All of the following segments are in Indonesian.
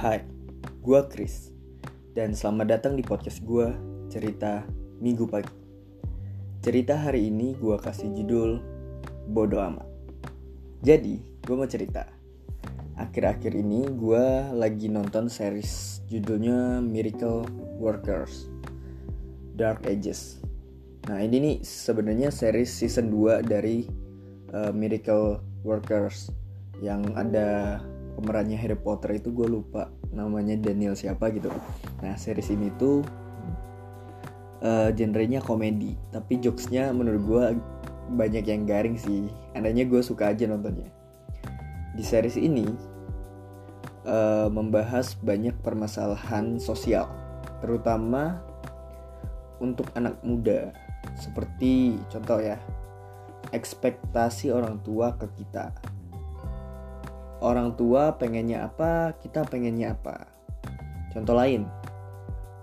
Hai, gue Chris. Dan selamat datang di podcast gue Cerita Minggu Pagi. Cerita hari ini gue kasih judul Bodo Amat. Jadi, gue mau cerita. Akhir-akhir ini gue lagi nonton series judulnya Miracle Workers Dark Ages. Nah ini nih sebenarnya series season 2 dari uh, Miracle Workers yang ada pemerannya Harry Potter itu gue lupa namanya Daniel siapa gitu. Nah series ini tuh uh, genrenya komedi. Tapi jokesnya menurut gue banyak yang garing sih. Andanya gue suka aja nontonnya. Di series ini uh, membahas banyak permasalahan sosial. Terutama untuk anak muda. Seperti contoh ya ekspektasi orang tua ke kita orang tua pengennya apa, kita pengennya apa. Contoh lain,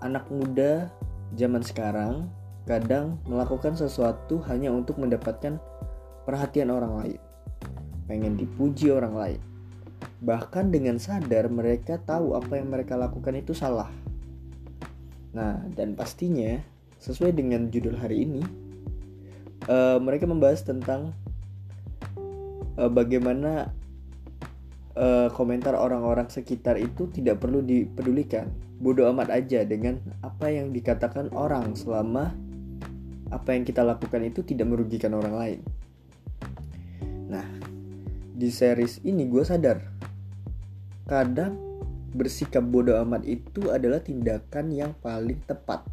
anak muda zaman sekarang kadang melakukan sesuatu hanya untuk mendapatkan perhatian orang lain. Pengen dipuji orang lain. Bahkan dengan sadar mereka tahu apa yang mereka lakukan itu salah. Nah, dan pastinya sesuai dengan judul hari ini, uh, mereka membahas tentang uh, bagaimana uh, komentar orang-orang sekitar itu tidak perlu dipedulikan. Bodoh amat aja dengan apa yang dikatakan orang selama apa yang kita lakukan itu tidak merugikan orang lain. Nah, di series ini gue sadar kadang bersikap bodoh amat itu adalah tindakan yang paling tepat.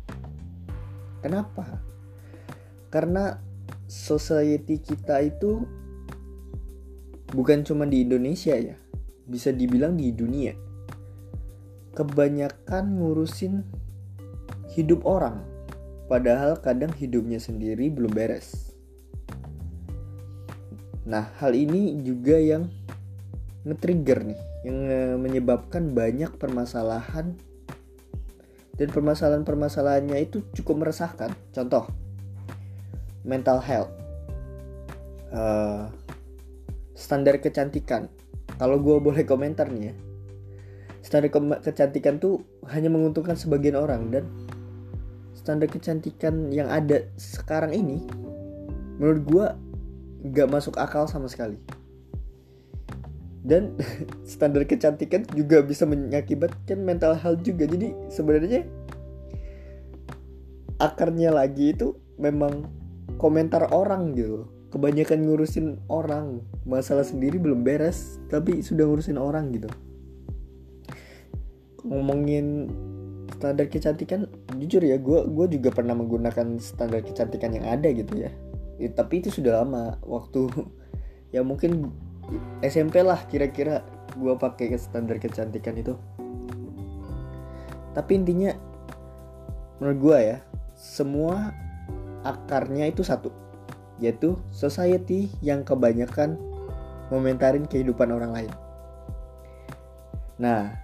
Kenapa? Karena society kita itu bukan cuma di Indonesia ya bisa dibilang di dunia. Kebanyakan ngurusin hidup orang padahal kadang hidupnya sendiri belum beres. Nah hal ini juga yang nge-trigger nih yang menyebabkan banyak permasalahan dan permasalahan-permasalahannya itu cukup meresahkan. Contoh mental health. Uh, standar kecantikan kalau gue boleh komentar nih ya. Standar ke kecantikan tuh hanya menguntungkan sebagian orang dan standar kecantikan yang ada sekarang ini menurut gue gak masuk akal sama sekali. Dan standar kecantikan juga bisa mengakibatkan mental health juga. Jadi sebenarnya akarnya lagi itu memang komentar orang gitu kebanyakan ngurusin orang. Masalah sendiri belum beres tapi sudah ngurusin orang gitu. Ngomongin standar kecantikan jujur ya gue gue juga pernah menggunakan standar kecantikan yang ada gitu ya, ya tapi itu sudah lama waktu ya mungkin SMP lah kira-kira gue pakai standar kecantikan itu. Tapi intinya menurut gue ya semua akarnya itu satu yaitu society yang kebanyakan komentarin kehidupan orang lain. Nah,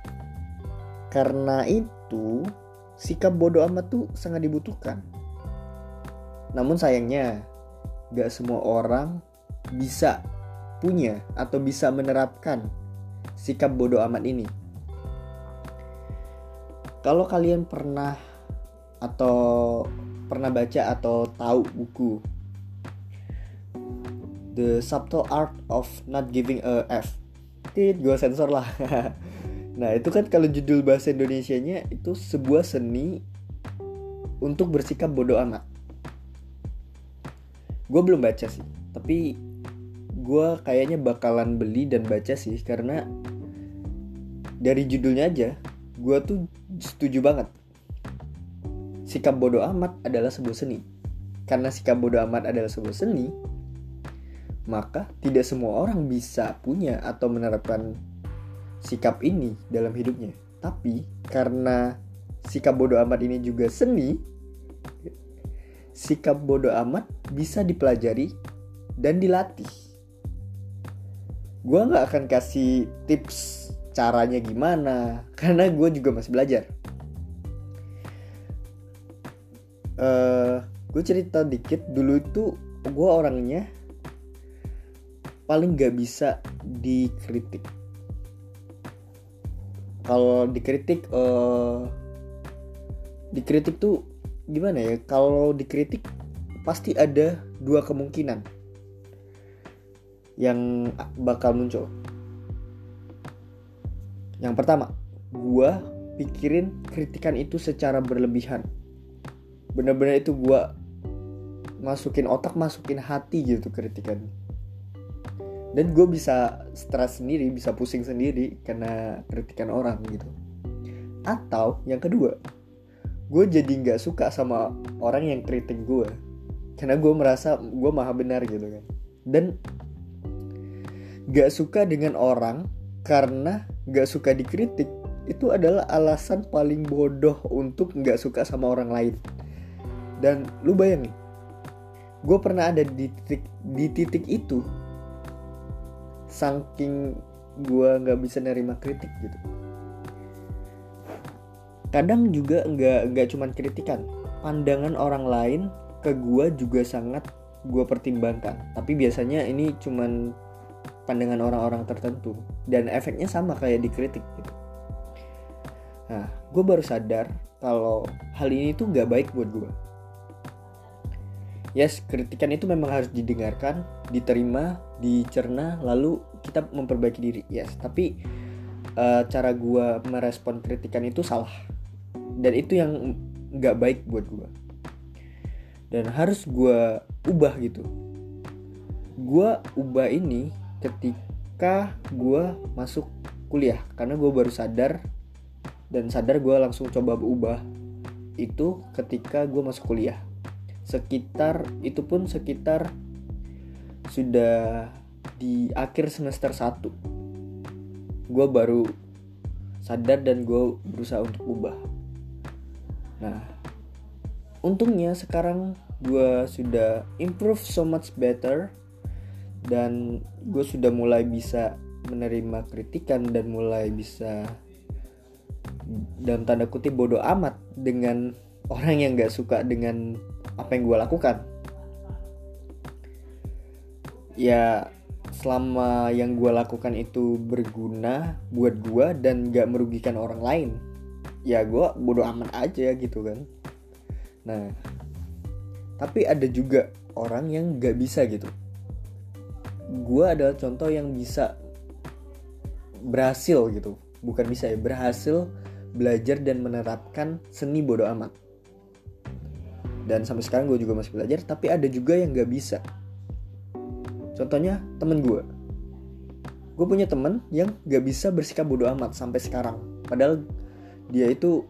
karena itu sikap bodoh amat tuh sangat dibutuhkan. Namun sayangnya, gak semua orang bisa punya atau bisa menerapkan sikap bodoh amat ini. Kalau kalian pernah atau pernah baca atau tahu buku The Subtle Art of Not Giving a F. Tit, gue sensor lah. nah itu kan kalau judul bahasa Indonesia-nya itu sebuah seni untuk bersikap bodoh amat. Gue belum baca sih, tapi gue kayaknya bakalan beli dan baca sih karena dari judulnya aja gue tuh setuju banget. Sikap bodoh amat adalah sebuah seni. Karena sikap bodoh amat adalah sebuah seni, maka tidak semua orang bisa punya atau menerapkan sikap ini dalam hidupnya. Tapi karena sikap bodoh amat ini juga seni, sikap bodoh amat bisa dipelajari dan dilatih. Gue nggak akan kasih tips caranya gimana, karena gue juga masih belajar. Uh, eh, gue cerita dikit dulu itu gue orangnya paling gak bisa dikritik. Kalau dikritik uh, dikritik tuh gimana ya? Kalau dikritik pasti ada dua kemungkinan yang bakal muncul. Yang pertama gua pikirin kritikan itu secara berlebihan. Bener-bener itu gua masukin otak masukin hati gitu kritikan dan gue bisa stres sendiri bisa pusing sendiri karena kritikan orang gitu. Atau yang kedua gue jadi nggak suka sama orang yang kritik gue karena gue merasa gue maha benar gitu kan. Dan gak suka dengan orang karena gak suka dikritik itu adalah alasan paling bodoh untuk gak suka sama orang lain. Dan lu bayangin gue pernah ada di titik di titik itu saking gue nggak bisa nerima kritik gitu. Kadang juga nggak nggak cuman kritikan. Pandangan orang lain ke gue juga sangat gue pertimbangkan. Tapi biasanya ini cuman pandangan orang-orang tertentu. Dan efeknya sama kayak dikritik gitu. Nah gue baru sadar kalau hal ini tuh nggak baik buat gue yes kritikan itu memang harus didengarkan diterima dicerna lalu kita memperbaiki diri. Yes tapi uh, cara gue merespon kritikan itu salah. Dan itu yang nggak baik buat gue dan harus gue ubah gitu. Gue ubah ini ketika gue masuk kuliah karena gue baru sadar dan sadar gue langsung coba ubah itu ketika gue masuk kuliah. Sekitar itu pun sekitar sudah di akhir semester 1 gue baru sadar dan gue berusaha untuk ubah. Nah untungnya sekarang gue sudah improve so much better dan gue sudah mulai bisa menerima kritikan dan mulai bisa dalam tanda kutip bodoh amat dengan orang yang gak suka dengan apa yang gue lakukan ya selama yang gue lakukan itu berguna buat gue dan gak merugikan orang lain ya gue bodoh amat aja gitu kan. Nah tapi ada juga orang yang gak bisa gitu. Gue adalah contoh yang bisa berhasil gitu. Bukan bisa ya berhasil belajar dan menerapkan seni bodoh amat. Dan sampai sekarang gue juga masih belajar tapi ada juga yang gak bisa contohnya temen gue gue punya temen yang gak bisa bersikap bodoh amat sampai sekarang. Padahal dia itu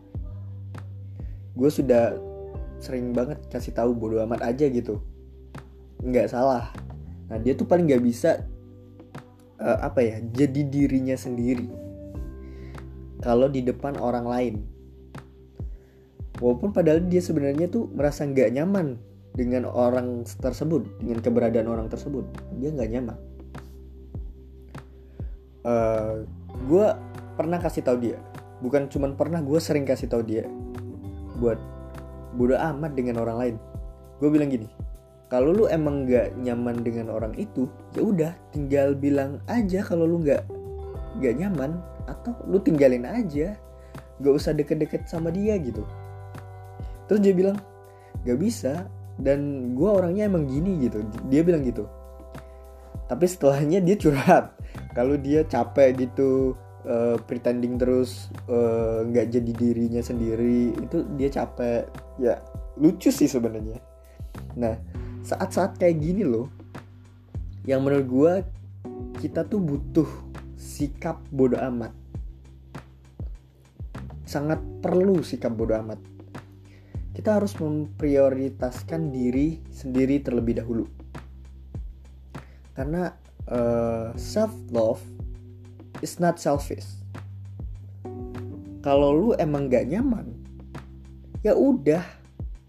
gue sudah sering banget kasih tahu bodoh amat aja gitu. Nggak salah. Nah dia tuh paling gak bisa uh, apa ya jadi dirinya sendiri. Kalau di depan orang lain. Walaupun padahal dia sebenarnya tuh merasa nggak nyaman dengan orang tersebut dengan keberadaan orang tersebut. Dia nggak nyaman. Uh, eh, gue pernah kasih tahu dia. Bukan cuman pernah gue sering kasih tahu dia buat bodo amat dengan orang lain. Gue bilang gini kalau lu emang nggak nyaman dengan orang itu ya udah tinggal bilang aja kalau lu nggak nggak nyaman atau lu tinggalin aja. Gak usah deket-deket sama dia gitu. Terus dia bilang gak bisa dan gue orangnya emang gini gitu. Dia bilang gitu. Tapi setelahnya dia curhat. Kalau dia capek gitu uh, pretending terus eh, nggak uh, jadi dirinya sendiri itu dia capek. Ya lucu sih sebenarnya. Nah saat-saat kayak gini loh yang menurut gue kita tuh butuh sikap bodoh amat. Sangat perlu sikap bodoh amat kita harus memprioritaskan diri sendiri terlebih dahulu. Karena uh, eh, self love is not selfish. Kalau lu emang gak nyaman ya udah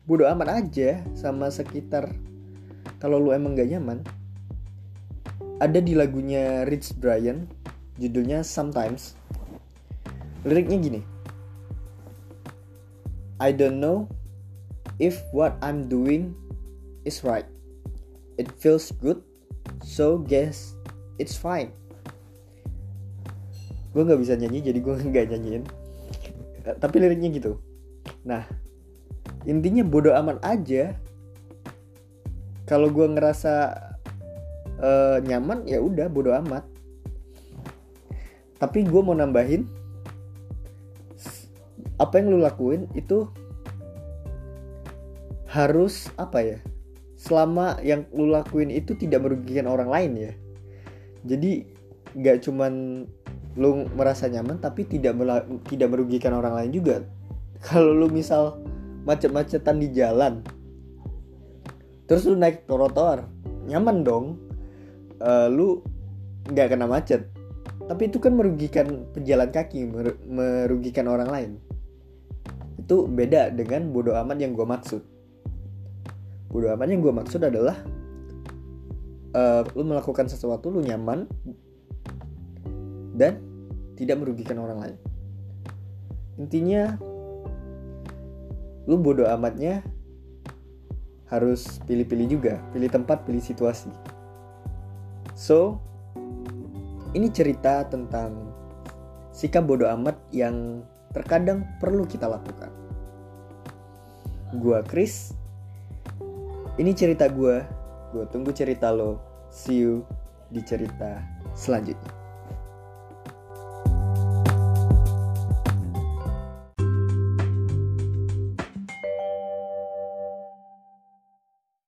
bodo amat aja sama sekitar. Kalau lu emang gak nyaman ada di lagunya Rich Brian judulnya Sometimes. Liriknya gini. I don't know if what I'm doing is right. It feels good, so guess it's fine. gue nggak bisa nyanyi jadi gue nggak nyanyiin Eh, tapi liriknya gitu nah intinya bodoh amat aja kalau gue ngerasa eh, nyaman ya udah bodoh amat tapi gue mau nambahin apa yang lu lakuin itu harus apa ya selama yang lu lakuin itu tidak merugikan orang lain ya. Jadi nggak cuman lu merasa nyaman tapi tidak tidak merugikan orang lain juga. Kalau lu misal macet-macetan di jalan terus lu naik trotoar nyaman dong. Eh, lu nggak kena macet. Tapi itu kan merugikan pejalan kaki mer- merugikan orang lain. Itu beda dengan bodoh amat yang gue maksud bodoh amat yang gue maksud adalah eh, lu melakukan sesuatu lu nyaman dan tidak merugikan orang lain. Intinya lu bodoh amatnya harus pilih-pilih juga pilih tempat pilih situasi. So ini cerita tentang sikap bodoh amat yang terkadang perlu kita lakukan. Gua Chris ini cerita gua. Gua tunggu cerita lo. See you di cerita selanjutnya